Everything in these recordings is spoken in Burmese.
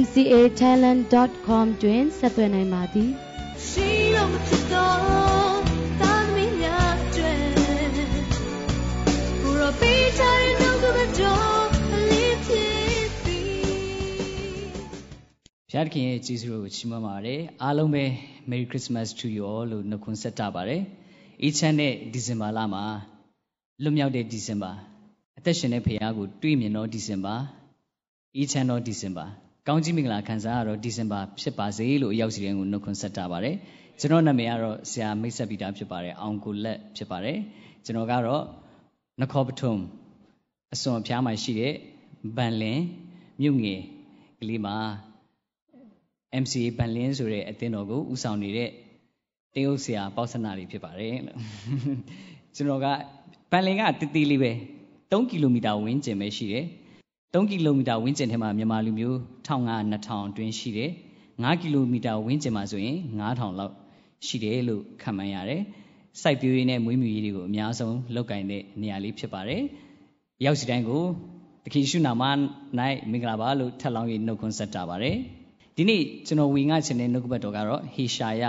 mcatalent.com တွင်ဆက်သွယ်နိုင်ပါသည်ရှိတော်မဖြစ်တော်သာသမီများအတွက်ကိုရောပေးချင်တဲ့နှုတ်ကပတော်အလေးဖြစ်ပြီဖျားခင်ရဲ့ကျေးဇူးတော်ကိုချီးမွမ်းပါတယ်အားလုံးပဲ Merry Christmas to you all လို့နှုတ်ခွန်းဆက်တာပါတယ်အေးချမ်းတဲ့ဒီဇင်ဘာလမှာလွတ်မြောက်တဲ့ဒီဇင်ဘာအသက်ရှင်တဲ့ဖခင်ကိုတွေ့မြင်တော့ဒီဇင်ဘာအေးချမ်းတော့ဒီဇင်ဘာ ကောင်းကြီးမင်္ဂလာခံစားရတော့ဒီဇင်ဘာဖြစ်ပါစေလို့အရောက်စီတိုင်းကိုနှုတ်ခွန်းဆက်တာပါတယ်ကျွန်တော်နာမည်ကတော့ဆရာမိတ်ဆက်ပီတာဖြစ်ပါတယ်အောင်ကိုလက်ဖြစ်ပါတယ်ကျွန်တော်ကတော့နခောပထုံအစွန်အဖျားမှာရှိတဲ့ဗန်လင်မြို့ငယ်ကလေးမှာ MCA ဗန်လင်းဆိုတဲ့အသင်းတော်ကိုဦးဆောင်နေတဲ့တေးဥဆရာပေါ့ဆနာတွေဖြစ်ပါတယ်လို့ကျွန်တော်ကဗန်လင်ကတည်တည်လေးပဲ3ကီလိုမီတာဝန်းကျင်ပဲရှိတယ် 3ကီလိုမီတာဝန်းကျင်ထဲမှာမြန်မာလူမျိုး1500 2000အတွင်းရှိတယ်5ကီလိုမီတာဝန်းကျင်မှာဆိုရင်9000လောက်ရှိတယ်လို့ခံမှန်းရတယ်စိုက်ပျိုးရေးနဲ့မွေးမြူရေးတွေကိုအများဆုံးလုပ်ကိုင်တဲ့နေရာလေးဖြစ်ပါတယ်ရောက်စီတိုင်းကိုတခင်ရှုနာမ၌မင်္ဂလာပါလို့ထပ်လောင်း၍နှုတ်ခွန်းဆက်တာပါတယ်ဒီနေ့ကျွန်တော်ဝေငှချင်တဲ့နှုတ်ကပတ်တော်ကတော့ဟေရှာယ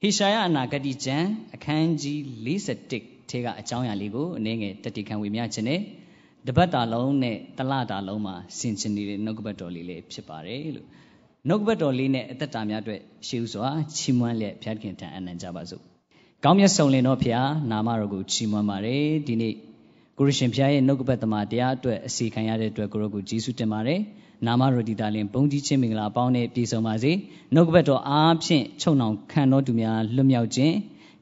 ဟေရှာယအနာဂတိကျမ်းအခန်းကြီး41ထဲကအကြောင်းအရာလေးကိုအနည်းငယ်တတိခံဝေမျှခြင်းနဲ့ တပတ်တာလုံးနဲ့တလတာလုံးမှာဆင်ခြင်နေတဲ့နှုတ်ကပတ်တော်လေးလေးဖြစ်ပါတယ်လို့နှုတ်ကပတ်တော်လေးနဲ့အသက်တာများအတွက်ရှေးဥစွာချီးမွမ်းလျက်ဘုရားခင်ထံအနံ့ကြပါစို့ကောင်းမြတ်ဆုံးလင်တော်ဖျားနာမတော်ကိုချီးမွမ်းပါတယ်ဒီနေ့ကိုရရှင်ဖျားရဲ့နှုတ်ကပတ်သမာတရားအတွက်အစီခံရတဲ့အတွက်ကိုရောကိုကျေးဇူးတင်ပါတယ်နာမတော်ဒီတာလင်ဘုံကြီးချင်းမင်္ဂလာပေါင်းနဲ့ပြည့်စုံပါစေနှုတ်ကပတ်တော်အားဖြင့်ချုံနှောင်ခံတော်သူများလွတ်မြောက်ခြင်း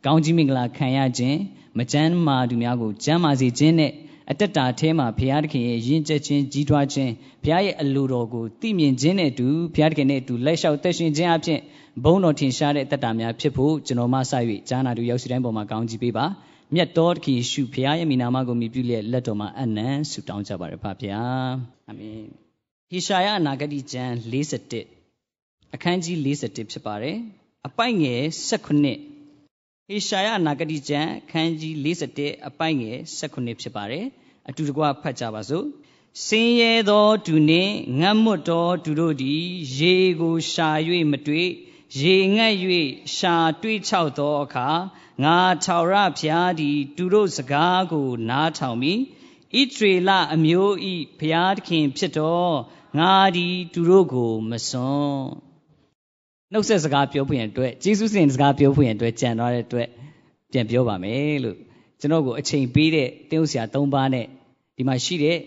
ကောင်းကြီးမင်္ဂလာခံရခြင်းမကြမ်းမာသူများကိုကြမ်းမာစေခြင်းနဲ့ အတ္တတာထဲမှာဘုရားသခင်ရဲ့ယဉ်ကျေးခြင်းကြီးထွားခြင်းဘုရားရဲ့အလိုတော်ကိုသိမြင်ခြင်းနဲ့အတူဘုရားသခင်နဲ့အတူလက်လျှောက်သက်ရှင်ခြင်းအပြင်ဘုန်းတော်ထင်ရှားတဲ့အတ္တတာများဖြစ်ဖို့ကျွန်တော်မှစ၍ဂျာနာတူရောက်စီတိုင်းပေါ်မှာကောင်းကြီးပေးပါမြတ်တော်သခင်ယေရှုဘုရားရဲ့မိနာမကိုမြည်ပြုလျက်လက်တော်မှာအနံ့ဆုတောင်းကြပါရပါဗျာအာမင်ဟေရှာယအနာဂတိကျမ်း41အခန်းကြီး41ဖြစ်ပါတယ်အပိုက်ငယ်19ဟေရှာယအနာဂတိကျမ်းအခန်းကြီး41အပိုက်ငယ်19ဖြစ်ပါတယ် အတူတကွဖတ်ကြပါစို့စင်ရဲသောသူနှင့်ငတ်မွတ်သောသူတို့သည် ရေကိုရှာ၍မတွေ့ရေငတ်၍ရှာတွေ့ချောက်သောအခါငါထောက်ရဖျားသည် သူတို့စကားကို နားထောင်မိဣတရေလအမျိုးဤဖျားသခင်ဖြစ်တော်ငါသည်သူတို့ကိုမစွန့်နှုတ်ဆက်စကားပြောဖို့ရန်အတွက်ဂျေစုစင်စကားပြောဖို့ရန်အတွက်ကြံသွားတဲ့အတွက်ပြန်ပြောပါမယ်လို့ ကျွန်တော်ကိုအချိန်ပေးတဲ့တင်းဥဆရာ၃ပါးနဲ့ဒီမှာရှိတဲ့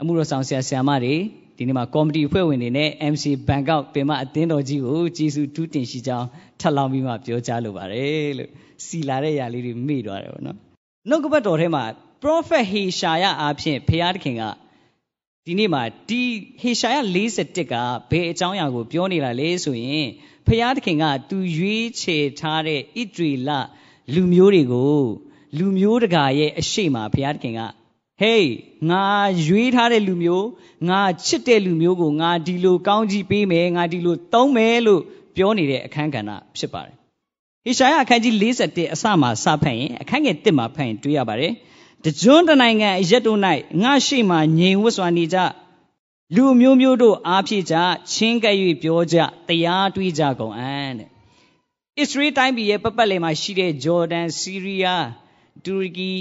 အမှုတော်ဆောင်ဆရာဆရာမတွေဒီနေ့မှာကော်မတီအဖွဲ့ဝင်တွေနဲ့ MC ဘန်ကောက်ပင်မအသင်းတော်ကြီးကိုကျေးဇူးတူးတင်ရှိကြောင်းထပ်လောင်းပြီးမှပြောကြားလိုပါတယ်လို့စီလာတဲ့ຢာလေးတွေမေ့သွားတယ်ပေါ့နော်နှုတ်ကပတ်တော်ထဲမှာ prophet ဟေရှာယအားဖြင့်ဖျားသခင်ကဒီနေ့မှာဒီဟေရှာယ41ကဘယ်အကြောင်းအရာကိုပြောနေတာလဲဆိုရင်ဖျားသခင်ကသူရွေးချယ်ထားတဲ့ဣတရီလလူမျိုးတွေကို လူမျိုးတကာရဲ့အရှိမဘုရားသခင်ကဟေးငါရွေးထားတဲ့လူမျိုးငါချစ်တဲ့လူမျိုးကိုငါဒီလိုကောင်းကြီးပေးမယ်ငါဒီလိုသုံးမယ်လို့ပြောနေတဲ့အခန်းကဏ္ဍဖြစ်ပါတယ်ဟေရှာယအခန်းကြီး41အစမှာစဖတ်ရင်အခန်းငယ်1မှာဖတ်ရင်တွေ့ရပါတယ်တကြွန်းတနိုင်ငံအရက်တို့၌ငါရှိမှငြိမ်ဝတ်စွာနေကြလူမျိုးမျိုးတို့အားဖြည့်ကြချင်းကပ်၍ပြောကြတရားတွေးကြကုန်အံ့တဲ့ဣသရေလတိုင်းပြည်ရဲ့ပတ်ပတ်လည်မှာရှိတဲ့ဂျော်ဒန်စီးရီးယား တူရကီ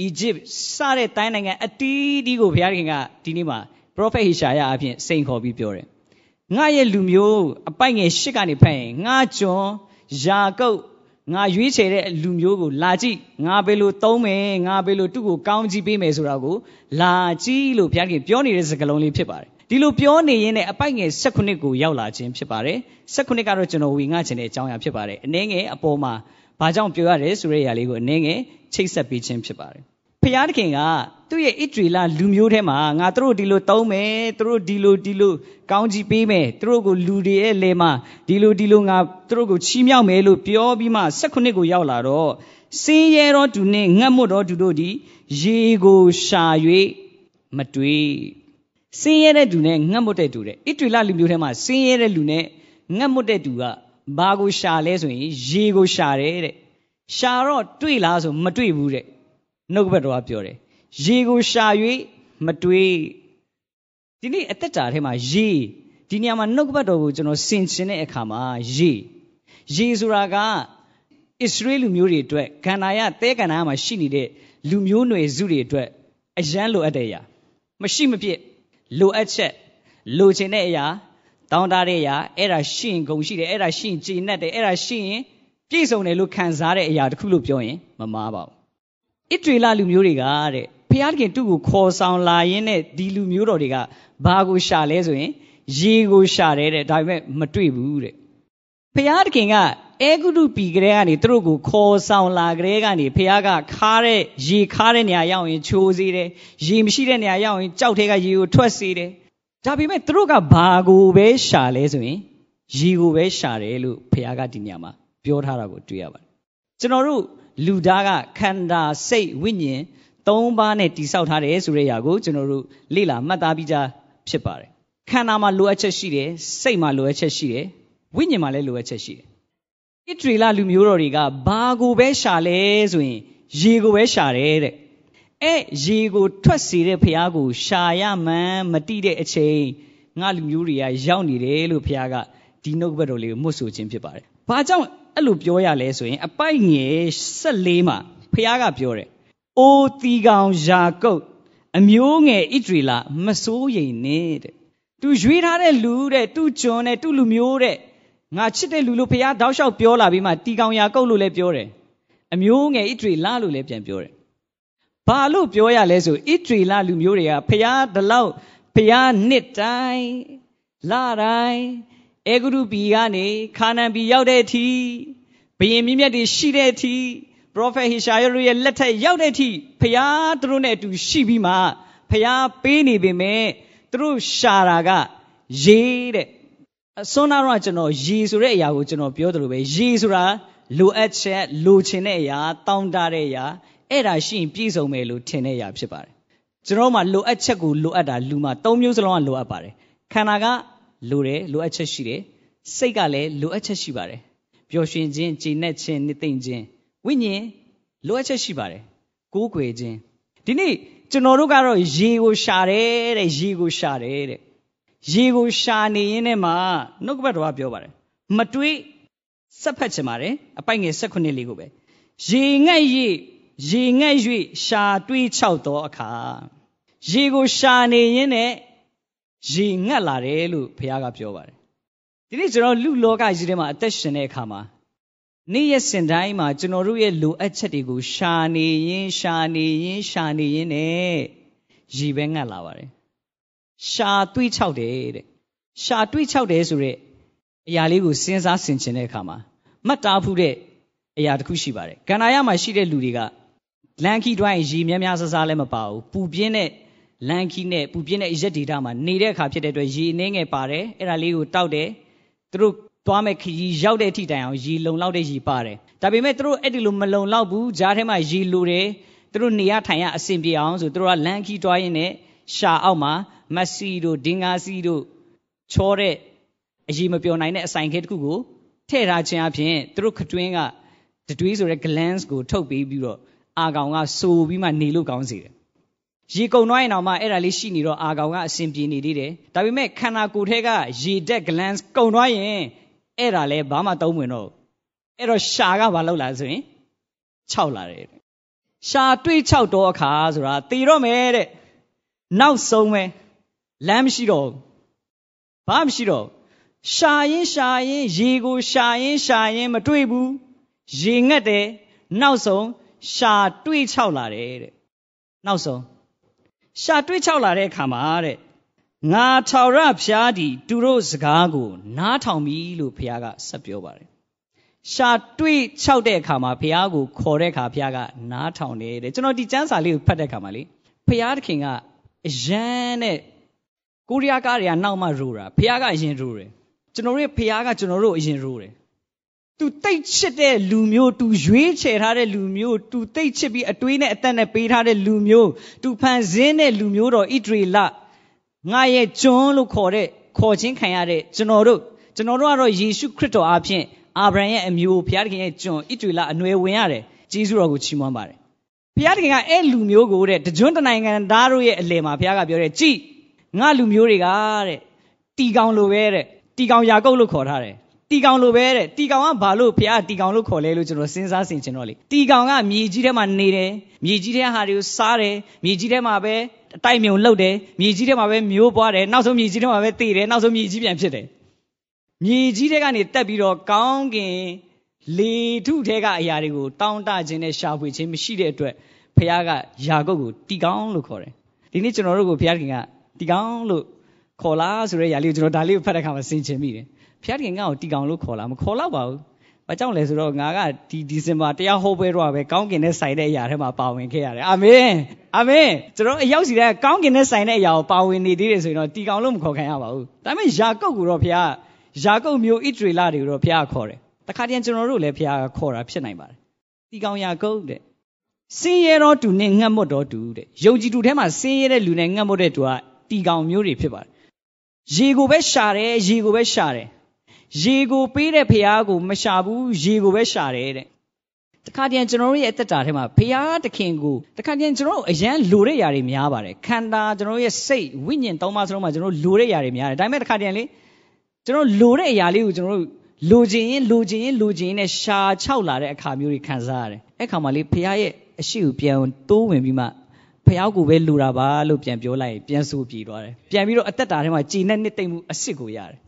အီဂျစ်စတဲ့တိုင်းနိုင်ငံအတီးတီးကိုဘုရားခင်ကဒီနေ့မှာ prophet ဟေရှာယအဖြစ်စိန်ခေါ်ပြီးပြောတယ်ငါရဲ့လူမျိုးအပိုက်ငယ်ရှစ်ကနေဖတ်ရင်ငါကျွန်ယာကုပ်ငါရွေးချယ်တဲ့လူမျိုးကိုလာကြည့်ငါဘယ်လိုသုံးမယ်ငါဘယ်လိုသူ့ကိုကောင်းကြီးပေးမယ်ဆိုတာကိုလာကြည့်လို့ဘုရားခင်ပြောနေတဲ့စကားလုံးလေးဖြစ်ပါတယ်ဒီလိုပြောနေရင်လည်းအပိုက်ငယ်16ကိုရောက်လာခြင်းဖြစ်ပါတယ်16ကတော့ကျွန်တော်ဝေငှခြင်းတဲ့အကြောင်းအရာဖြစ်ပါတယ်အနည်းငယ်အပေါ်မှာ ဘာကြောင့်ပြောရတယ်ဆိုတဲ့ຢာလေးကိုအနည်းငယ်ချိတ်ဆက်ပေးခြင်းဖြစ်ပါတယ်ဖယားသခင်ကသူ့ရဲ့ဣတရီလလူမျိုးထဲမှာငါတို့ဒီလိုတောင်းမယ်သူတို့ဒီလိုဒီလိုကောင်းကြီးပေးမယ်သူတို့ကိုလူတွေရဲ့လေမှာဒီလိုဒီလိုငါသူတို့ကိုချီးမြှောက်မယ်လို့ပြောပြီးမှ၁၉ကိုရောက်လာတော့စင်းရဲတော်သူနှင့်ငတ်မွတ်တော်သူတို့သည်ရေကိုရှာ၍မတွေ့စင်းရဲတဲ့သူနဲ့ငတ်မွတ်တဲ့သူတဲ့ဣတရီလလူမျိုးထဲမှာစင်းရဲတဲ့လူနဲ့ငတ်မွတ်တဲ့သူက ဘာကိုရှာလဲဆိုရင်ရေကိုရှာတယ်တဲ့ရှာတော့တွေ့လားဆိုမတွေ့ဘူးတဲ့နှုတ်ဘက်တော်ကပြောတယ်ရေကိုရှာ၍မတွေ့ဒီနေ့အသက်တာထဲမှာရေဒီနေရာမှာနှုတ်ဘက်တော်ကိုကျွန်တော်ဆင်ခြင်တဲ့အခါမှာရေရေဆိုတာကဣသရေလလူမျိုးတွေအတွက်ခန္ဓာရသဲခန္ဓာမှာရှိနေတဲ့လူမျိုးနွယ်စုတွေအတွက်အယမ်းလိုအပ်တဲ့အရာမရှိမဖြစ်လိုအပ်ချက်လိုချင်တဲ့အရာ တောင်းတတဲ့အရာအဲ့ဒါရှိရင်ဂုံရှိတယ်အဲ့ဒါရှိရင်ကျေနပ်တယ်အဲ့ဒါရှိရင်ပြည့်စုံတယ်လို့ခံစားတဲ့အရာတခုလို့ပြောရင်မမှားပါဘူးဣတရီလလူမျိုးတွေကတဲ့ဖျားခင်သူ့ကိုခေါ်ဆောင်လာရင်းနဲ့ဒီလူမျိုးတော်တွေကဘာကိုရှာလဲဆိုရင်ရေကိုရှာတယ်တဲ့ဒါပေမဲ့မတွေ့ဘူးတဲ့ဖျားခင်ကအဲဂုတုပီကလေးကနေသူတို့ကိုခေါ်ဆောင်လာကလေးကနေဖះကခါတဲ့ရေခါတဲ့နေရာရောက်ရင်ချိုးစေတယ်ရေမရှိတဲ့နေရာရောက်ရင်ကြောက်ထဲကရေကိုထွက်စေတယ် ဒါပေမဲ့သူတို့ကဘာကိုပဲရှာလဲဆိုရင်ရေကိုပဲရှာတယ်လို့ဖះကဒီနေရာမှာပြောထားတာကိုတွေ့ရပါတယ်ကျွန်တော်တို့လူသားကခန္ဓာစိတ်ဝိညာဉ်သုံးပါးနဲ့တိဆောက်ထားတယ်ဆိုတဲ့အရာကိုကျွန်တော်တို့လေ့လာမှတ်သားပြီးသားဖြစ်ပါတယ်ခန္ဓာမှာလိုအပ်ချက်ရှိတယ်စိတ်မှာလိုအပ်ချက်ရှိတယ်ဝိညာဉ်မှာလည်းလိုအပ်ချက်ရှိတယ်ဣတရီလလူမျိုးတော်တွေကဘာကိုပဲရှာလဲဆိုရင်ရေကိုပဲရှာတယ်တဲ့ အဲ့ရေကိုထွက်စေတဲ့ဖះကိုရှာရမှန်းမတိတဲ့အချိန်ငါလူမျိုးတွေကရောက်နေတယ်လို့ဖះကဒီနှုတ်ဘက်တော်လေးကိုမှုတ်ဆိုခြင်းဖြစ်ပါတယ်။ဘာကြောင့်အဲ့လိုပြောရလဲဆိုရင်အပိုက်ငယ်14မှာဖះကပြောတယ်။အိုတီကောင်ယာကုတ်အမျိုးငယ်ဣတရီလမစိုးရိမ်နဲ့တဲ့။ तू ရွေးထားတဲ့လူတဲ့ तू ကျွန်တဲ့ तू လူမျိုးတဲ့ငါချစ်တဲ့လူလို့ဖះတောက်လျှောက်ပြောလာပြီးမှတီကောင်ယာကုတ်လို့လည်းပြောတယ်အမျိုးငယ်ဣတရီလလို့လည်းပြန်ပြောတယ် ဘာလို့ပြောရလဲဆိုဣတရီလလူမျိုးတွေကဖះဒီလောက်ဖះနှစ်တိုင်းလတိုင်းအေဂရုပီကနေခါနန်ပီရောက်တဲ့အထိဘယင်မြင့်မြတ်တွေရှိတဲ့အထိ prophet ဟေရှာယတို့ရဲ့လက်ထက်ရောက်တဲ့အထိဖះသူတို့နဲ့အတူရှိပြီးမှဖះပေးနေပေမဲ့သူတို့ရှာတာကရေးတဲ့အစွန်းနာတော့ကျွန်တော်ရေဆိုတဲ့အရာကိုကျွန်တော်ပြောသလိုပဲရေဆိုတာလိုအပ်ချက်လိုချင်တဲ့အရာတောင်းတတဲ့အရာ အဲ့ဒါရှိရင်ပြည့်စုံမယ်လို့ထင်တဲ့အရာဖြစ်ပါတယ်ကျွန်တော်မှလိုအပ်ချက်ကိုလိုအပ်တာလူမှာ၃မျိုးစလုံးကလိုအပ်ပါတယ်ခန္ဓာကလိုတယ်လိုအပ်ချက်ရှိတယ်စိတ်ကလည်းလိုအပ်ချက်ရှိပါတယ်ပျော်ရွှင်ခြင်းကြည်နက်ခြင်းနှစ်သိမ့်ခြင်းဝိညာဉ်လိုအပ်ချက်ရှိပါတယ်ကိုးကွယ်ခြင်းဒီနေ့ကျွန်တော်တို့ကတော့ရေကိုရှာတယ်တဲ့ရေကိုရှာတယ်တဲ့ရေကိုရှာနေရင်းနဲ့မှနှုတ်ကပတ်တော်ကပြောပါတယ်မတွေးဆက်ဖက်ချင်ပါတယ်အပိုက်ငယ်၁၈လေးကိုပဲရေငတ်၍ရေ ငတ်၍ရှာတွေးချောက်သောအခါရေကိုရှာနေရင်းနဲ့ရေငတ်လာတယ်လို့ဘုရားကပြောပါတယ်ဒီနေ့ကျွန်တော်လူလောကကြီးထဲမှာအသက်ရှင်တဲ့အခါမှာနေ့ရက်စဉ်တိုင်းမှာကျွန်တော်တို့ရဲ့လိုအပ်ချက်တွေကိုရှာနေရင်ရှာနေရင်ရှာနေရင်နဲ့ရေပဲငတ်လာပါတယ်ရှာတွေးချောက်တယ်တဲ့ရှာတွေးချောက်တယ်ဆိုတဲ့အရာလေးကိုစဉ်းစားဆင်ခြင်တဲ့အခါမှာမှတ်သားဖို့တဲ့အရာတစ်ခုရှိပါတယ်ကန္နာယမှာရှိတဲ့လူတွေက လန်ခီတွိုင်းရေများများဆဆလည်းမပါဘူးပူပြင်းတဲ့လန်ခီနဲ့ပူပြင်းတဲ့ရက်ဒေတာမှာနေတဲ့အခါဖြစ်တဲ့အတွက်ရေနှင်းငယ်ပါတယ်အဲ့ဒါလေးကိုတောက်တယ်သူတို့သွားမဲ့ခရီးရောက်တဲ့အထိတိုင်အောင်ရေလုံလောက်တဲ့ရေပါတယ်ဒါပေမဲ့သူတို့အဲ့ဒီလိုမလုံလောက်ဘူးဂျားထဲမှာရေလိုတယ်သူတို့နေရထိုင်ရအဆင်ပြေအောင်ဆိုသူတို့ကလန်ခီတွိုင်းနဲ့ရှာအောက်မှာမက်ဆီတို့ဒင်ဂါစီတို့ချောတဲ့အရေးမပြောနိုင်တဲ့အဆိုင်ခဲတစ်ခုကိုထည့်ထားခြင်းအပြင်သူတို့ခတွင်းကတတွေးဆိုတဲ့ glands ကိုထုတ်ပေးပြီးတော့ အာကောင်ကစိုးပြီးမှနေလို့ကောင်းစေတယ်ရေကုန်သွားရင်တော့မှအဲ့ဒါလေးရှိနေတော့အာကောင်ကအဆင်ပြေနေသေးတယ်ဒါပေမဲ့ခန္ဓာကိုယ်ထဲကရေတက် glands ကုန်သွားရင်အဲ့ဒါလည်းဘာမှသုံးဝင်တော့အဲ့တော့ရှာကဘာလုပ်လာဆိုရင်6လာတယ်ရှာတွေး6တော့အခါဆိုတာတည်တော့မယ်တဲ့နောက်ဆုံးပဲလမ်းမရှိတော့ဘာမရှိတော့ရှာရင်ရှာရင်ရေကိုရှာရင်ရှာရင်မတွေ့ဘူးရေငတ်တယ်နောက်ဆုံး ရှာတွေးချောက်လာတယ်တဲ့နောက်ဆုံးရှာတွေးချောက်လာတဲ့အခါမှာတဲ့ငါထောင်ရဖျားဒီသူတို့စကားကို နားထောင်ပြီလို့ဘုရားကဆက်ပြောပါတယ်ရှာတွေ့ခြောက်တဲ့အခါမှာဘုရားကိုခေါ်တဲ့အခါဘုရားကနားထောင်တယ်တဲ့ကျွန်တော်ဒီကျမ်းစာလေးကိုဖတ်တဲ့အခါမှာလေဘုရားသခင်ကအယမ်းနဲ့ကိုရီးယားကားတွေကနောက်မှရိုးတာဘုရားကအရင်ရိုးတယ်ကျွန်တော်တို့ဘုရားကကျွန်တော်တို့အရင်ရိုးတယ် သူတိတ်ချစ်တဲ့လူမျိုးသူရွေးချယ်ထားတဲ့လူမျိုးသူတိတ်ချစ်ပြီးအတွေးနဲ့အသက်နဲ့ပေးထားတဲ့လူမျိုးသူဖန်ဆင်းတဲ့လူမျိုးတော်ဣဒရေလငါရဲ့ကျွန်းလို့ခေါ်တဲ့ခေါ်ချင်းခံရတဲ့ကျွန်တော်တို့ကျွန်တော်တို့ကတော့ယေရှုခရစ်တော်အဖြစ်အာဗြဟံရဲ့အမျိုးဘုရားသခင်ရဲ့ကျွန်ဣဒရေလအနွယ်ဝင်ရတယ်ဂျေဇုတော်ကိုချီးမွမ်းပါတယ်ဘုရားသခင်ကအဲ့လူမျိုးကိုတဲ့တကြွတနိုင်ငံသားတို့ရဲ့အလယ်မှာဘုရားကပြောတယ်ကြည်ငါလူမျိုးတွေကတဲ့တီကောင်လိုပဲတဲ့တီကောင်ယာကုပ်လို့ခေါ်ထားတယ် တီကောင်လိုပဲတဲ့တီကောင်ကဘာလို့ဘုရားတီကောင်လို့ခေါ်လဲလို့ကျွန်တော်စဉ်းစားဆင်ခြင်တော့လေတီကောင်ကမြေကြီးထဲမှာနေတယ်မြေကြီးထဲဟာတွေကိုစားတယ်မြေကြီးထဲမှာပဲအတိုက်မြုံလှုပ်တယ်မြေကြီးထဲမှာပဲမျိုးပွားတယ်နောက်ဆုံးမြေကြီးထဲမှာပဲတည်တယ်နောက်ဆုံးမြေကြီးပြန်ဖြစ်တယ်မြေကြီးထဲကနေတက်ပြီးတော့ကောင်းကင်လေထုထဲကအရာတွေကိုတောင်းတခြင်းနဲ့ရှာဖွေခြင်းမရှိတဲ့အတွက်ဘုရားကယာကုပ်ကိုတီကောင်လို့ခေါ်တယ်ဒီနေ့ကျွန်တော်တို့ကိုဘုရားခင်ကတီကောင်လို့ခေါ်လားဆိုတဲ့ຢာလေးကိုကျွန်တော်ဒါလေးကိုဖတ်တဲ့အခါမှာဆင်ခြင်မိတယ် ဘုရားခင်ငါ့ကိုတီကောင်လို့ခေါ်လားမခေါ်တော့ပါဘူးဘာကြောင့်လဲဆိုတော့ငါကဒီဒီဇင်ဘာတရားဟောပွဲတော့ပဲကောင်းကင်နဲ့ဆိုင်တဲ့အရာထဲမှာပါဝင်ခဲ့ရတယ်အာမင်အာမင်ကျွန်တော်အရောက်စီတဲ့ကောင်းကင်နဲ့ဆိုင်တဲ့အရာကိုပါဝင်နေသေးတယ်ဆိုရင်တော့တီကောင်လို့မခေါ်ခံရပါဘူးဒါပေမဲ့ယာကုပ်ကိုတော့ဘုရားယာကုပ်မျိုးဣဒရေလတွေကိုတော့ဘုရားခေါ်တယ်တခါတည်းကျွန်တော်တို့လည်းဘုရားကခေါ်တာဖြစ်နိုင်ပါတယ်တီကောင်ယာကုပ်တဲ့စင်းရဲတော့တူနဲ့ငတ်မွတ်တော့တူတဲ့ယုံကြည်သူထဲမှာစင်းရဲတဲ့လူနဲ့ငတ်မွတ်တဲ့တူကတီကောင်မျိုးတွေဖြစ်ပါတယ်ရေကိုပဲရှာတယ်ရေကိုပဲရှာတယ် ရေကိုပေးတဲ့ဖရားကိုမရှာဘူးရေကိုပဲရှာတယ်တဲ့တခါတည်းကျွန်တော်တို့ရဲ့အသက်တာထဲမှာဖရားတခင်ကိုတခါတည်းကျွန်တော်တို့အရန်လိုတဲ့ຢာတွေများပါတယ်ခန္ဓာကျွန်တော်တို့ရဲ့စိတ်ဝိညာဉ်သုံးပါးစလုံးမှာကျွန်တော်တို့လိုတဲ့ຢာတွေများတယ်ဒါပေမဲ့တခါတည်းလေကျွန်တော်လိုတဲ့အရာလေးကိုကျွန်တော်တို့လိုချင်ရင်လိုချင်ရင်လိုချင်ရင်နဲ့ရှာချောက်လာတဲ့အခါမျိုးတွေခံစားရတယ်အဲ့ခါမှာလေဖရားရဲ့အရှိကိုပြန်တိုးဝင်ပြီးမှဖះကိုပဲလူတာပါလို့ပြန်ပြောလိုက်ပြန်ဆိုပြေသွားတယ်ပြန်ပြီးတော့အသက်တာထဲမှာကြည်နဲ့နှစ်သိမ့်မှုအစ်စ်ကိုရတယ်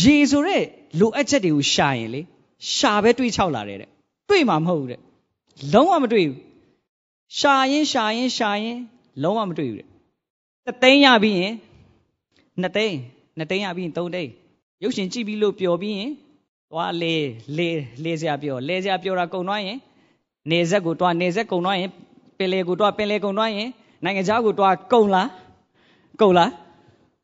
ရေဆိုတဲ့လိုအပ်ချက်တွေကိုရှာရင်လေရှာပဲတွေးချောက်လာတယ်တဲ့တွေးမှာမဟုတ်ဘူးတဲ့လုံးဝမတွေးဘူးရှာရင်ရှာရင်ရှာရင်လုံးဝမတွေးဘူးတဲ့တသိန်းရပြီးရင်နှစ်သိန်းနှစ်သိန်းရပြီးရင်သုံးသိန်းရုပ်ရှင်ကြည့်ပြီးလို့ပျော်ပြီးရင်သွားလေလေလေစရာပျော်လေစရာပျော်တာကုန်သွားရင်နေဆက်ကိုတွားနေဆက်ကုန်သွားရင်ပင်လေကိုတွားပင်လေကုန်သွားရင်နိုင်ငံခြားကိုတွားကုန်လားကုန်လား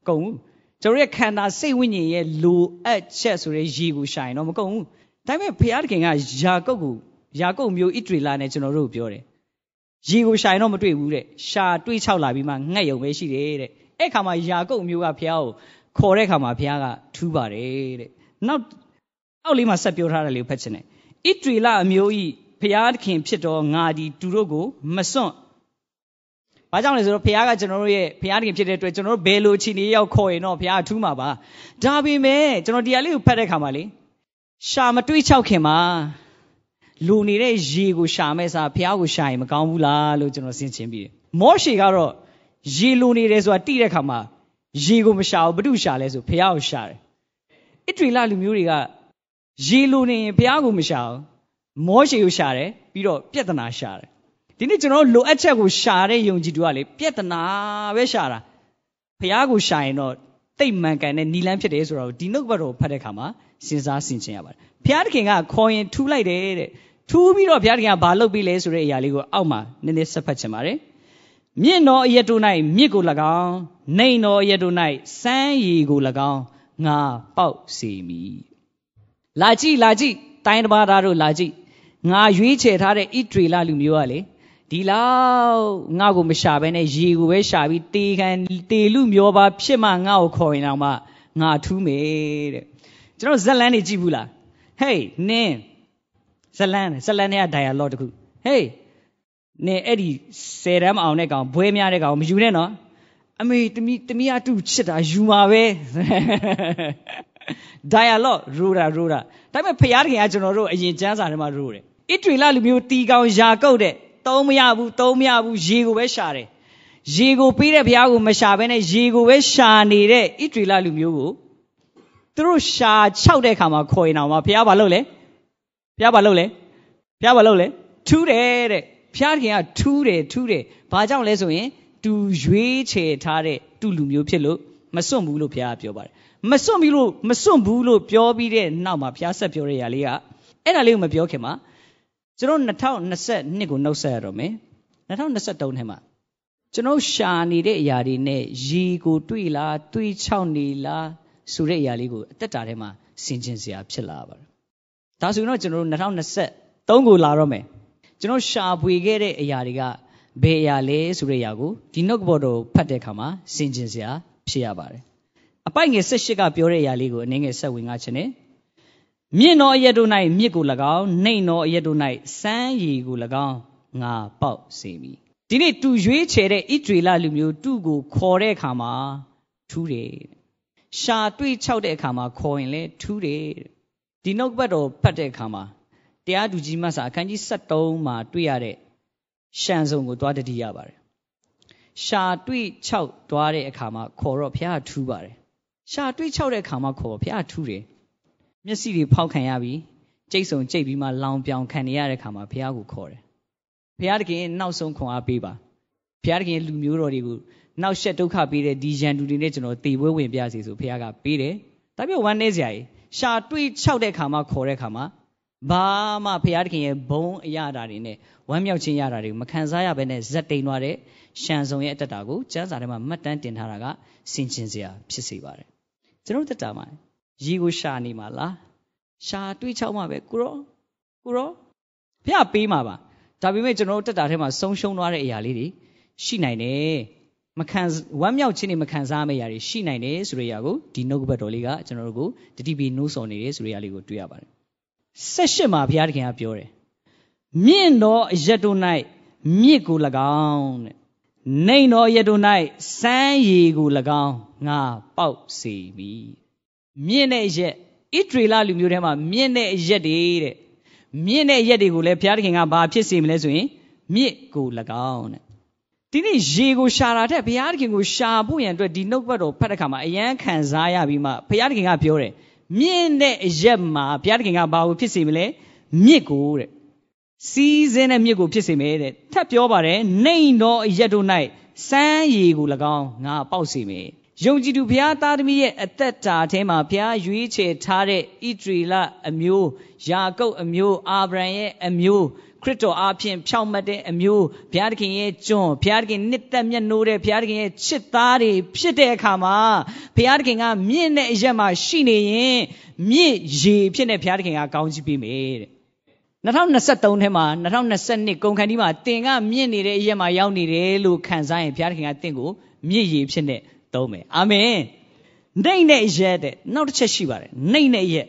ကုန်ဘူး ကျွန်တော်ရဲ့ခန္ဓာစိတ်ဝိညာဉ်ရဲ့လိုအပ်ချက်ဆိုတဲ့ရည်ကိုရှာရင်တော့မကုန်ဘူးဒါပေမဲ့ဘုရားသခင်ကယာကုပ်ကိုယာကုပ်မျိုးဣတရီလာနဲ့ကျွန်တော်တို့ပြောတယ်ရည်ကိုရှာရင်တော့မတွေ့ဘူးတဲ့ရှာတွေးချောက်လာပြီးမှငှက်ယုံပဲရှိတယ်တဲ့အဲ့ခါမှာယာကုပ်မျိုးကဘုရားကိုခေါ်တဲ့ခါမှာဘုရားကထူးပါတယ်တဲ့နောက်အောက်လေးမှာဆက်ပြောထားတယ်လေဖတ်ချင်တယ်ဣတရီလာအမျိုးဤဘုရားသခင်ဖြစ်တော်ငါဒီသူတို့ကိုမစွန့်။ ဘာကြောင့်လဲဆိုတော့ဘုရားကကျွန်တော်တို့ရဲ့ဘုရားသခင်ဖြစ်တဲ့အတွက်ကျွန်တော်တို့ဘယ်လိုအခြေအနေရောက်ခေါ်ရင်တော့ဘုရားထူးမှာပါ။ဒါပေမဲ့ကျွန်တော်တရားလေးကိုဖတ်တဲ့ခါမှာလေရှာမတွေးချောက်ခင်မှာလူနေတဲ့ရေကိုရှာမဲ့စားဘုရားကိုရှာရင်မကောင်းဘူးလားလို့ကျွန်တော်စဉ်းချင်ပြီးတယ်။မောရှေကတော့ရေလူနေတယ်ဆိုတာတိတဲ့ခါမှာရေကိုမရှာဘူးဘု து ရှာလဲဆိုဘုရားကိုရှာတယ်။ဣတရီလလူမျိုးတွေကရေလူနေရင်ဘုရားကိုမရှာဘူး။မောရှေကိုရှာတယ်ပြီးတော့ပြဿနာရှာတယ် ဒီနေ့ကျွန်တော်လိုအပ်ချက်ကိုရှာတဲ့ယုံကြည်သူကလေပြက်တနာပဲရှာတာဖះကိုရှာရင်တော့တိတ်မှန်ကန်တဲ့နီလန်းဖြစ်တယ်ဆိုတော့ဒီနှုတ်ဘတ်တော်ဖတ်တဲ့အခါမှာစဉ်းစားဆင်ခြင်ရပါတယ်ဖះသခင်ကခေါ်ရင်ထူးလိုက်တယ်တဲ့ထူးပြီးတော့ဖះသခင်ကဘာလုပ်ပြီးလဲဆိုတဲ့အရာလေးကိုအောက်မှာနည်းနည်းဆက်ဖတ်ချင်ပါတယ်မြင့်တော်အရတို့၌မြစ်ကို၎င်းနှိမ်တော်အရတို့၌စမ်းရည်ကို၎င်းငါပေါက်စေမည်လာကြည့်လာကြည့်တိုင်းတစ်ပါးသားတို့လာကြည့်ငါရွေးချယ်ထားတဲ့ဣဒရေလလူမျိုးကလေ ဒီလောက်ငါ့ကိုမရှာဘဲနဲ့ရေကိုပဲရှာပြီးတေခံတေလူမျောပါဖြစ်မှငါ့ကိုခေါ်ရင်တော့မှငါထူးမယ်တဲ့ကျွန်တော်ဇက်လန်းနေကြည့်ဘူးလားဟေးနင်းဇက်လန်းဇက်လန်းနဲ့ dialogue တခုဟေးနင်းအဲ့ဒီဆယ်တန်းမအောင်တဲ့ကောင်ဘွဲများတဲ့ကောင်မယူနဲ့နော်အမေတမီတမီအတူချစ်တာယူမှာပဲ dialogue ရိုးတာရိုးတာဒါပေမဲ့ဖယားတခင်ကကျွန်တော်တို့အရင်ကျမ်းစာထဲမှာရိုးတယ်ဣတရီလလူမျိုးတီကောင်ယာကုတ်တဲ့ သုံးမရဘူးသုံးမရဘူးရေကိုပဲရှာတယ်ရေကိုပေးတဲ့ဘုရားကိုမရှာဘဲနဲ့ရေကိုပဲရှာနေတဲ့ဣတရီလလူမျိုးကိုသူတို့ရှာခြောက်တဲ့အခါမှာခေါ်ရင်တော့ဘုရားဘာလုပ်လဲဘုရားဘာလုပ်လဲဘုရားဘာလုပ်လဲထူးတယ်တဲ့ဘုရားခင်ကထူးတယ်ထူးတယ်ဘာကြောင့်လဲဆိုရင်သူရွေးချယ်ထားတဲ့သူ့လူမျိုးဖြစ်လို့မစွန့်ဘူးလို့ဘုရားပြောပါတယ်မစွန့်ဘူးလို့မစွန့်ဘူးလို့ပြောပြီးတဲ့နောက်မှာဘုရားဆက်ပြောတဲ့ຢာလေးကအဲ့ဒါလေးကိုမပြောခင်မှာ ကျွန်တော်2022ကိုနှုတ်ဆက်ရတော့မယ်2023ထဲမှာကျွန်တော်ရှာနေတဲ့အရာတွေနဲ့ရေကိုတွေ့လားတွေးချောက်နေလားဆိုတဲ့အရာလေးကိုအသက်တာထဲမှာဆင်ခြင်စရာဖြစ်လာပါတယ်ဒါဆိုရင်တော့ကျွန်တော်တို့2023ကိုလာတော့မယ်ကျွန်တော်ရှာဖွေခဲ့တဲ့အရာတွေကဘယ်အရာလဲဆိုတဲ့အရာကိုဒီနှုတ်ဘော်တော်ဖတ်တဲ့အခါမှာဆင်ခြင်စရာဖြစ်ရပါတယ်အပိုက်ငယ်၁၈ကပြောတဲ့အရာလေးကိုအနည်းငယ်ဆက်ဝင်ငါချင်တယ် မြင့်သောအရက်တို့၌မြစ်ကို၎င်းနှိမ်သောအရက်တို့၌စမ်းရည်ကို၎င်းငါပေါက်စေမည်ဒီနေ့တူရွေးချယ်တဲ့ဣဒရေလလူမျိုးတူကိုခေါ်တဲ့အခါမှာထူးတယ်ရှာတွေ့ချောက်တဲ့အခါမှာခေါ်ရင်လည်းထူးတယ်ဒီနှုတ်ဘတ်တော်ဖတ်တဲ့အခါမှာတရားသူကြီးမဆာအခန်းကြီး73မှာတွေ့ရတဲ့ရှံစုံကိုသွားတတိရပါတယ်ရှာတွေ့ချောက်သွားတဲ့အခါမှာခေါ်တော့ဘုရားထူးပါတယ်ရှာတွေ့ချောက်တဲ့အခါမှာခေါ်ဘုရားထူးတယ် မျက်စိတွေဖောက်ခံရပြီးကြိတ်ဆုံကြိတ်ပြီးမှလောင်ပြောင်ခံနေရတဲ့အခါမှာဘုရားကိုခေါ်တယ်ဘုရားတခင်နောက်ဆုံးခွန်အားပေးပါဘုရားတခင်လူမျိုးတော်တွေကိုနောက်ဆက်ဒုက္ခပေးတဲ့ဒီရန်သူတွေနဲ့ကျွန်တော်တေပွဲဝင်ပြစီဆိုဘုရားကပေးတယ်ဒါပြဝမ်းနေစရာကြီးရှာတွေးချောက်တဲ့ခါမှာခေါ်တဲ့ခါမှာဘာမှဘုရားတခင်ရဲ့ဘုံအရာတာတွေနဲ့ဝမ်းမြောက်ခြင်းရတာတွေမခံစားရဘဲနဲ့ဇက်တိန်သွားတဲ့ရှန်ဆောင်ရဲ့အတ္တတာကိုကျမ်းစာထဲမှာမှတ်တမ်းတင်ထားတာကစင်ကျင်စရာဖြစ်စေပါတယ်ကျွန်တော်တက်တာမှာ ရီကိုရှာနေမှာလားရှာတွေးချောက်မှာပဲကိုရောကိုရောဘုရားပေးမှာပါဒါပေမဲ့ကျွန်တော်တို့တက်တာထဲမှာဆုံးရှုံးသွားတဲ့အရာလေးတွေရှိနိုင်တယ်မခံဝမ်းမြောက်ခြင်းတွေမခံစားမယ့်အရာတွေရှိနိုင်တယ်ဆိုတဲ့အရာကိုဒီနှုတ်ကပတ်တော်လေးကကျွန်တော်တို့ကိုတတိပီနှိုးဆော်နေတယ်ဆိုတဲ့အရာလေးကိုတွေ့ရပါတယ်ဆက်ရှစ်မှာဘုရားသခင်ကပြောတယ်မြင့်သောအရက်တို့၌မြစ်ကို၎င်းတဲ့နေသောအရက်တို့၌စမ်းရည်ကို၎င်းငါပေါက်စေမည် မြင့်တဲ့အရက်ဣဒရေလလူမျိုးထဲမှာမြင့်တဲ့အရက်တွေတဲ့မြင့်တဲ့ရက်တွေကိုလည်းဘုရားသခင်ကဘာဖြစ်စေမလဲဆိုရင်မြစ်ကို၎င်းတဲ့ဒီနေ့ရေကိုရှာတာတဲ့ဘုရားသခင်ကိုရှာဖို့ရန်အတွက်ဒီနှုတ်ဘတ်တော်ဖတ်တဲ့ခါမှာအယံခံစားရပြီးမှဘုရားသခင်ကပြောတယ်မြင့်တဲ့အရက်မှာဘုရားသခင်ကဘာကိုဖြစ်စေမလဲမြစ်ကိုတဲ့စီးစင်းတဲ့မြစ်ကိုဖြစ်စေမယ်တဲ့ထပ်ပြောပါတယ်နှိမ်သောအရက်တို့၌စမ်းရည်ကို၎င်းငါပေါက်စေမယ် ယုံကြည်သူဘုရားသားသမီးရဲ့အသက်တာထဲမှာဘုရားရွေးချယ်ထားတဲ့ဣဒရီလအမျိုးယာကုပ်အမျိုးအာဗြဟံရဲ့အမျိုးခရစ်တော်အားဖြင့်ဖြောင့်မတ်တဲ့အမျိုးဘုရားသခင်ရဲ့ကျွန်းဘုရားသခင်နှစ်သက်မျက်နှိုးတဲ့ဘုရားသခင်ရဲ့ချစ်သားတွေဖြစ်တဲ့အခါမှာဘုရားသခင်ကမြင့်တဲ့အရက်မှာရှိနေရင်မြင့်ရေဖြစ်တဲ့ဘုရားသခင်ကကောင်းချီးပေးမယ်တဲ့2023ထဲမှာ2022ကုန်ခန်းဒီမှာတင်ကမြင့်နေတဲ့အရက်မှာရောက်နေတယ်လို့ခံစားရင်ဘုရားသခင်ကတင့်ကိုမြင့်ရေဖြစ်တဲ့ သုံးမယ်အာမင်နှိမ့်တဲ့ရက်တဲ့နောက်တစ်ချက်ရှိပါတယ်နှိမ့်တဲ့ရက်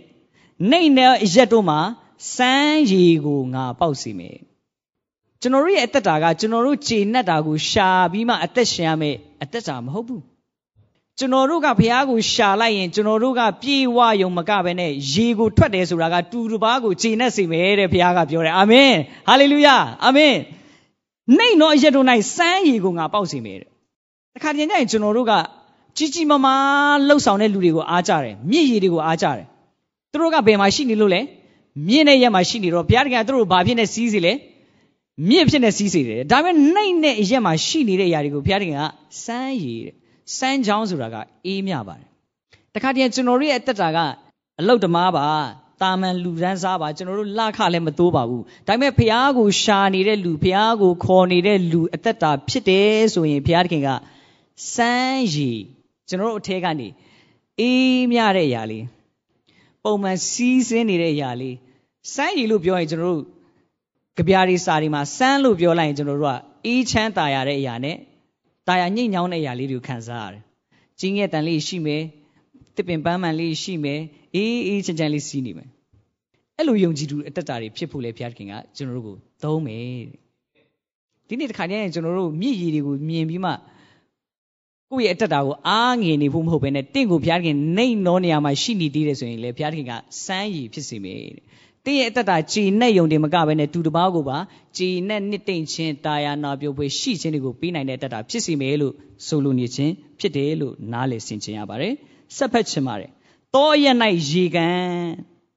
နှိမ့်တဲ့ရက်တို့မှာစမ်းရည်ကိုငါပေါက်စီမယ်ကျွန်တော်တို့ရဲ့အသက်တာကကျွန်တော်တို့ခြေနဲ့တာကိုရှာပြီးမှအသက်ရှင်ရမယ်အသက်တာမဟုတ်ဘူးကျွန်တော်တို့ကဘုရားကိုရှာလိုက်ရင်ကျွန်တော်တို့ကပြေဝယုံမကပဲနဲ့ရေကိုထွက်တယ်ဆိုတာကတူတူပါကိုခြေနဲ့စီမယ်တဲ့ဘုရားကပြောတယ်အာမင်ဟာလေလုယာအာမင်နှိမ့်သောအရက်တို့၌စမ်းရည်ကိုငါပေါက်စီမယ်တဲ့ တခါတည်းကျရင်ကျွန်တော်တို့ကကြီးကြီးမားမားလှုပ်ဆောင်တဲ့လူတွေကိုအားကြတယ်မြင့်ရည်တွေကိုအားကြတယ်သူတို့ကဘယ်မှာရှိနေလို့လဲမြင့်တဲ့ရက်မှာရှိနေတော့ဘုရားတခင်ကသူတို့ဘာဖြစ်နေစီးစီလဲမြင့်ဖြစ်နေစီးစီတယ်ဒါပေမဲ့နှိမ့်တဲ့ရက်မှာရှိနေတဲ့အရာတွေကိုဘုရားတခင်ကစမ်းရည်တဲ့စမ်းချောင်းဆိုတာကအေးမြပါတယ်တခါတည်းကျွန်တော်တို့ရဲ့အသက်တာကအလုတ်တမားပါတာမန်လူရန်စားပါကျွန်တော်တို့လခလည်းမတိုးပါဘူးဒါပေမဲ့ဘုရားကိုရှာနေတဲ့လူဘုရားကိုခေါ်နေတဲ့လူအသက်တာဖြစ်တယ်ဆိုရင်ဘုရားတခင်က စမ်းရည်ကျွန်တော်တို့အထဲကနေအေးမြတဲ့အရာလေးပုံမှန်စီးဆင်းနေတဲ့အရာလေးစမ်းရည်လို့ပြောရင်ကျွန်တော်တို့ကြပြားတွေစာတွေမှာစမ်းလို့ပြောလိုက်ရင်ကျွန်တော်တို့ကအေးချမ်းတာရတဲ့အရာနဲ့တာယာညှိ့ညောင်းတဲ့အရာလေးတွေကိုခံစားရတယ်။ကြီးငယ်တန်လေးရှိမယ်။တစ်ပင်ပန်းမှန်လေးရှိမယ်။အေးအေးချမ်းချမ်းလေးစီးနေမယ်။အဲ့လိုယုံကြည်သူအတ္တတာတွေဖြစ်ဖို့လေဘုရားခင်ကကျွန်တော်တို့ကိုသုံးမယ်။ဒီနေ့တစ်ခါကျရင်ကျွန်တော်တို့မြည်ရည်တွေကိုမြင်ပြီးမှ ကိုယ့်ရဲ့အတ္တတာကိုအားငယ်နေဖို့မဟုတ်ဘဲနဲ့တင့်ကိုဘုရားခင်နှိမ့်နောနေရာမှာရှိနေသေးတယ်ဆိုရင်လေဘုရားခင်ကစမ်းရည်ဖြစ်စေမယ်တဲ့။တင်းရဲ့အတ္တတာကြည်နဲ့ယုံတယ်မကဘဲနဲ့တူတပားကိုပါကြည်နဲ့နှစ်သိမ့်ခြင်းတာယာနာပြုတ်ပွေရှိခြင်းတွေကိုပြီးနိုင်တဲ့အတ္တတာဖြစ်စေမယ်လို့ဆိုလိုနေခြင်းဖြစ်တယ်လို့နားလည်ဆင်ခြင်ရပါတယ်။ဆက်ဖက်ချင်ပါတယ်။တောရ၌ရေကန်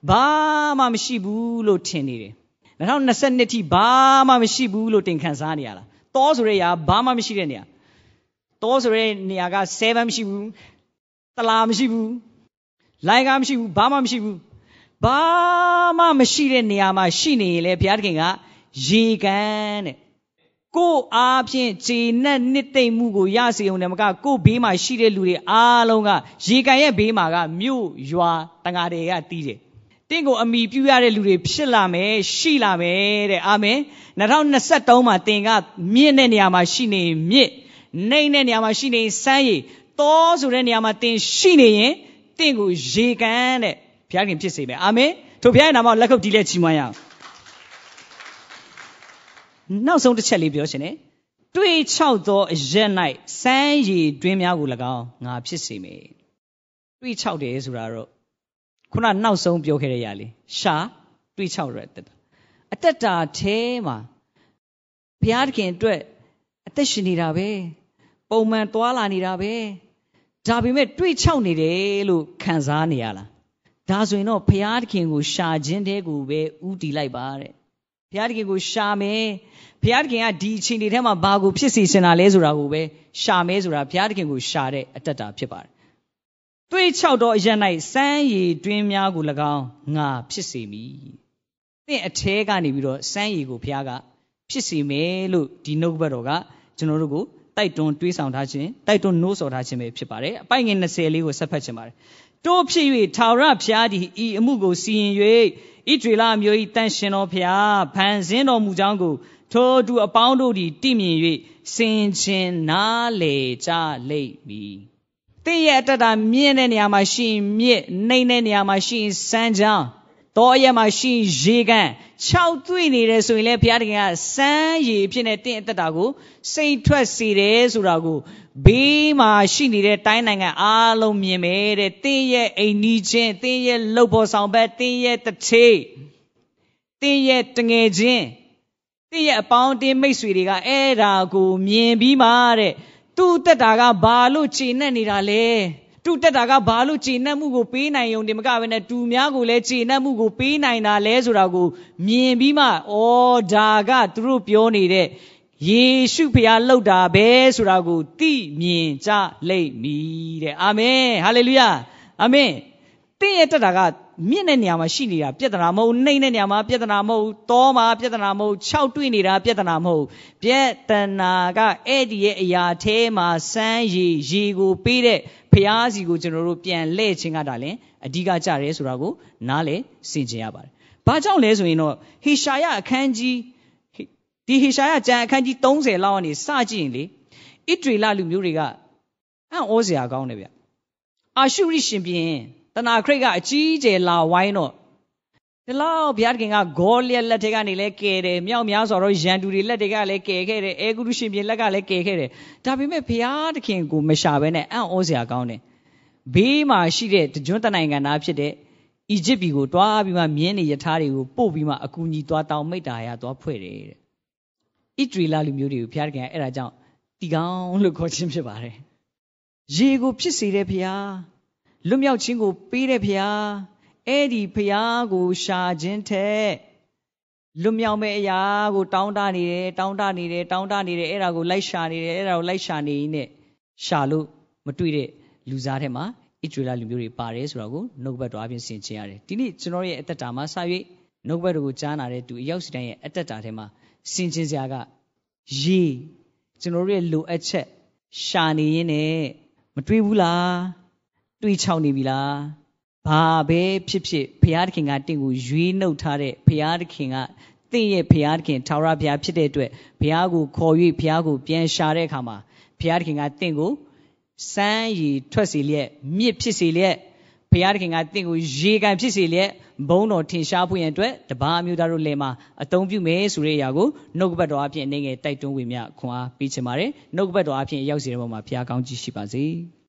ဘာမှမရှိဘူးလို့ထင်နေတယ်။2022ထိဘာမှမရှိဘူးလို့တင်ခံစားနေရလား။တောဆိုတဲ့အရာဘာမှမရှိတဲ့နေရာ တောဆိုတဲ့နေရာက7မရှိဘူးတလာမရှိဘူးလိုင်ကမရှိဘူးဘာမှမရှိဘူးဘာမှမရှိတဲ့နေရာမှာရှိနေရင်လေဘုရားသခင်ကရေကန်တဲ့ကို့အားဖြင့်ခြေနဲ့နှစ်သိမ့်မှုကိုရစေုံနဲ့မကကို့ဘေးမှာရှိတဲ့လူတွေအားလုံးကရေကန်ရဲ့ဘေးမှာကမြို့ရွာတန်ဃာတွေကတီးတယ်တင့်ကိုအမိပြုရတဲ့လူတွေဖြစ်လာမယ်ရှိလာမယ်တဲ့အာမင်2023မှာတင်ကမြင့်တဲ့နေရာမှာရှိနေမြင့် နှိမ့်တဲ့နေရာမှာရှိနေစမ်းရည်တောဆိုတဲ့နေရာမှာတင်ရှိနေရင်တင့်ကိုရေကန်တဲ့ဘုရားခင်ဖြစ်စေမယ်အာမင်ထို့ဘုရားရဲ့နာမကိုလက်ခုပ်တီးလက်ချီးမွမ်းရအောင်နောက်ဆုံးတစ်ချက်လေးပြောရှင်တယ်တွေးချောက်သောအရက်၌စမ်းရည်တွင်းများကို၎င်းငါဖြစ်စေမယ်တွေးချောက်တယ်ဆိုတာတော့ခုနနောက်ဆုံးပြောခဲ့တဲ့ຢာလေးရှာတွေးချောက်ရတဲ့အတ္တအတ္တတာအဲမှာဘုရားသခင်အတွက်အသက်ရှင်နေတာပဲ ပုံမှန်သွားလာနေတာပဲဒါပေမဲ့တွေးချောက်နေတယ်လို့ခံစားနေရလားဒါဆိုရင်တော့ဘုရားသခင်ကိုရှာခြင်းတဲ့ကိုပဲဥတီလိုက်ပါတဲ့ဘုရားသခင်ကိုရှာမယ်ဘုရားသခင်ကဒီအချိန်တွေထဲမှာဘာကိုဖြစ်စီစင်တာလဲဆိုတာကိုပဲရှာမဲဆိုတာဘုရားသခင်ကိုရှာတဲ့အတ္တတာဖြစ်ပါတယ်တွေးချောက်တော့အရ၌စမ်းရည်တွင်းများကို၎င်းငါဖြစ်စေမည်။သင်အထဲကနေပြီးတော့စမ်းရည်ကိုဘုရားကဖြစ်စေမယ်လို့ဒီနှုတ်ဘတ်တော်ကကျွန်တော်တို့ကို တိုက်တွန်းတွေးဆောင်ထားခြင်းတိုက်တွန်းနှိုးဆော်ထားခြင်းပဲဖြစ်ပါတယ်။အပိုင်ငယ်20လေးကိုဆက်ဖတ်ခြင်းပါတယ်။တိုးဖြစ်၍ထာဝရဘုရားသည်ဤအမှုကိုစီရင်၍ဣဒရေလမျိုး၏တန်ရှင်တော်ဘုရားဖန်ဆင်းတော်မူကြောင်းကိုထိုသူအပေါင်းတို့သည်တည်မြင်၍စင်ချင်းနားလေကြလိမ့်မည်။တင်းရဲ့အတ္တတာမြင့်တဲ့နေရာမှာရှိရင်မြင့်နှိမ့်တဲ့နေရာမှာရှိရင်စမ်းချောင်း တောရဲမှာရှိရင်ရေကန်၆တွေ့နေတယ်ဆိုရင်လည်းဘုရားတခင်ကစမ်းရည်ဖြစ်နေတင့်အတ္တတာကိုစိတ်ထွက်စေတယ်ဆိုတာကိုဘေးမှာရှိနေတဲ့တိုင်းနိုင်ငံအားလုံးမြင်မယ်တဲ့တင်းရဲ့အိမ်နီးချင်းတင်းရဲ့လှုပ်ပေါ်ဆောင်ဘက်တင်းရဲ့တထေးတင်းရဲ့တငယ်ချင်းတင့်ရဲ့အပေါင်းတင်းမိတ်ဆွေတွေကအဲ့ဒါကိုမြင်ပြီးမှတဲ့သူ့တက်တာကဘာလို့ခြေနဲ့နေတာလဲ တူတက်တာကဘာလို့ခြေနှက်မှုကိုပေးနိုင်ုံဒီမကဘဲနဲ့တူများကိုလည်းခြေနှက်မှုကိုပေးနိုင်တာလဲဆိုတာကိုမြင်ပြီးမှဩဒါကသူတို့ပြောနေတဲ့ယေရှုဖျားလှုပ်တာပဲဆိုတာကိုသိမြင်ကြလိမ့်မည်တဲ့အာမင်ဟာလေလုယာအာမင် တင့်ရဲ့တက်တာကမြင့်တဲ့နေရာမှာရှိနေတာပြဿနာမဟုတ်နှိမ့်တဲ့နေရာမှာပြဿနာမဟုတ်တောမှာပြဿနာမဟုတ်၆တွေ့နေတာပြဿနာမဟုတ်ပြဿနာကအဲ့ဒီရဲ့အရာထဲမှာစမ်းရည်ရည်ကိုပေးတဲ့ဖျားစီကိုကျွန်တော်တို့ပြန်လှည့်ခြင်းကတာလည်းအဓိကကြတယ်ဆိုတာကိုနားလေစင်ကြင်ရပါတယ်။ဘာကြောင့်လဲဆိုရင်တော့ဟေရှာယအခန်းကြီးဒီဟေရှာယကျမ်းအခန်းကြီး30လောက်ကနေစကြည့်ရင်လေဣဒရီလလူမျိုးတွေကအံ့ဩစရာကောင်းတယ်ဗျ။အာရှုရိရှင်ပြင် တနာခရိတ်ကအကြီးကျယ်လာဝိုင်းတော့ဒီလောက်ဘုရားခင်ကဂေါလျက်လက်ထက်ကနေလဲကယ်တယ်မြောက်များဆိုတော့ရန်သူတွေလက်တွေကလည်းကယ်ခဲ့တယ်အဲဂုရုရှင်ပြင်လက်ကလည်းကယ်ခဲ့တယ်ဒါပေမဲ့ဘုရားသခင်ကိုမရှာဘဲနဲ့အံ့ဩစရာကောင်းတယ်ဘေးမှာရှိတဲ့တကြွတနိုင်ငံသားဖြစ်တဲ့အီဂျစ်ပြည်ကိုတွားပြီးမှမြင်းနေယထာတွေကိုပို့ပြီးမှအကူအညီတွားတောင်းမိတ္တာရတွားဖွဲ့တယ်တဲ့ဣတရီလာလူမျိုးတွေကိုဘုရားသခင်ကအဲ့ဒါကြောင့်တီကောင်းလို့ခေါ်ခြင်းဖြစ်ပါတယ်ရေကိုဖြစ်စေတဲ့ဘုရား လွတ်မြောက်ခြင်းကို ပေးတဲ့ဘုရားအဲ့ဒီဘုရားကိုရှာခြင်းထက်လွတ်မြောက်မဲ့အရာကိုတောင်းတနေတယ်တောင်းတနေတယ်တောင်းတနေတယ်အဲ့ဒါကိုလိုက်ရှာနေတယ်အဲ့ဒါကိုလိုက်ရှာနေရင်ရှာလို့မတွေ့တဲ့လူစားထဲမှာဣဒရလလူမျိုးတွေပါတယ်ဆိုတာကိုနှုတ်ဘတ်တော်အပြင်ဆင်ခြင်ရတယ်ဒီနေ့ကျွန်တော်ရဲ့အသက်တာမှာစ၍နှုတ်ဘတ်တော်ကိုကြားနာတဲ့သူအရောက်စီတိုင်းရဲ့အသက်တာထဲမှာဆင်ခြင်စရာကရေကျွန်တော်ရဲ့လိုအပ်ချက်ရှာနေရင်းနဲ့မတွေးဘူးလား တွေးချောက်နေပြီလားဘာပဲဖြစ်ဖြစ်ဘုရားသခင်ကတင့်ကိုရွေးနှုတ်ထားတဲ့ဘုရားသခင်ကတင့်ရဲ့ဘုရားသခင်ထာဝရဘုရားဖြစ်တဲ့အတွက်ဘုရားကိုခေါ်၍ဘုရားကိုပြန်ရှာတဲ့အခါမှာဘုရားသခင်ကတင့်ကိုစမ်းရည်ထွက်စေလျက်မြစ်ဖြစ်စေလျက်ဘုရားသခင်ကတင့်ကိုရေကန်ဖြစ်စေလျက်ဘုံတော်ထင်ရှားဖို့ရန်အတွက်တပါးမျိုးသားတို့လည်းမှာအသုံးပြုမယ်ဆိုတဲ့အရာကိုနှုတ်ကပတ်တော်အဖြစ်အနေငယ်တိုက်တွန်းဝေမျှခွန်အားပေးချင်ပါတယ်နှုတ်ကပတ်တော်အဖြစ်ရောက်စီတဲ့ပုံမှာဘုရားကောင်းကြီးရှိပါစေ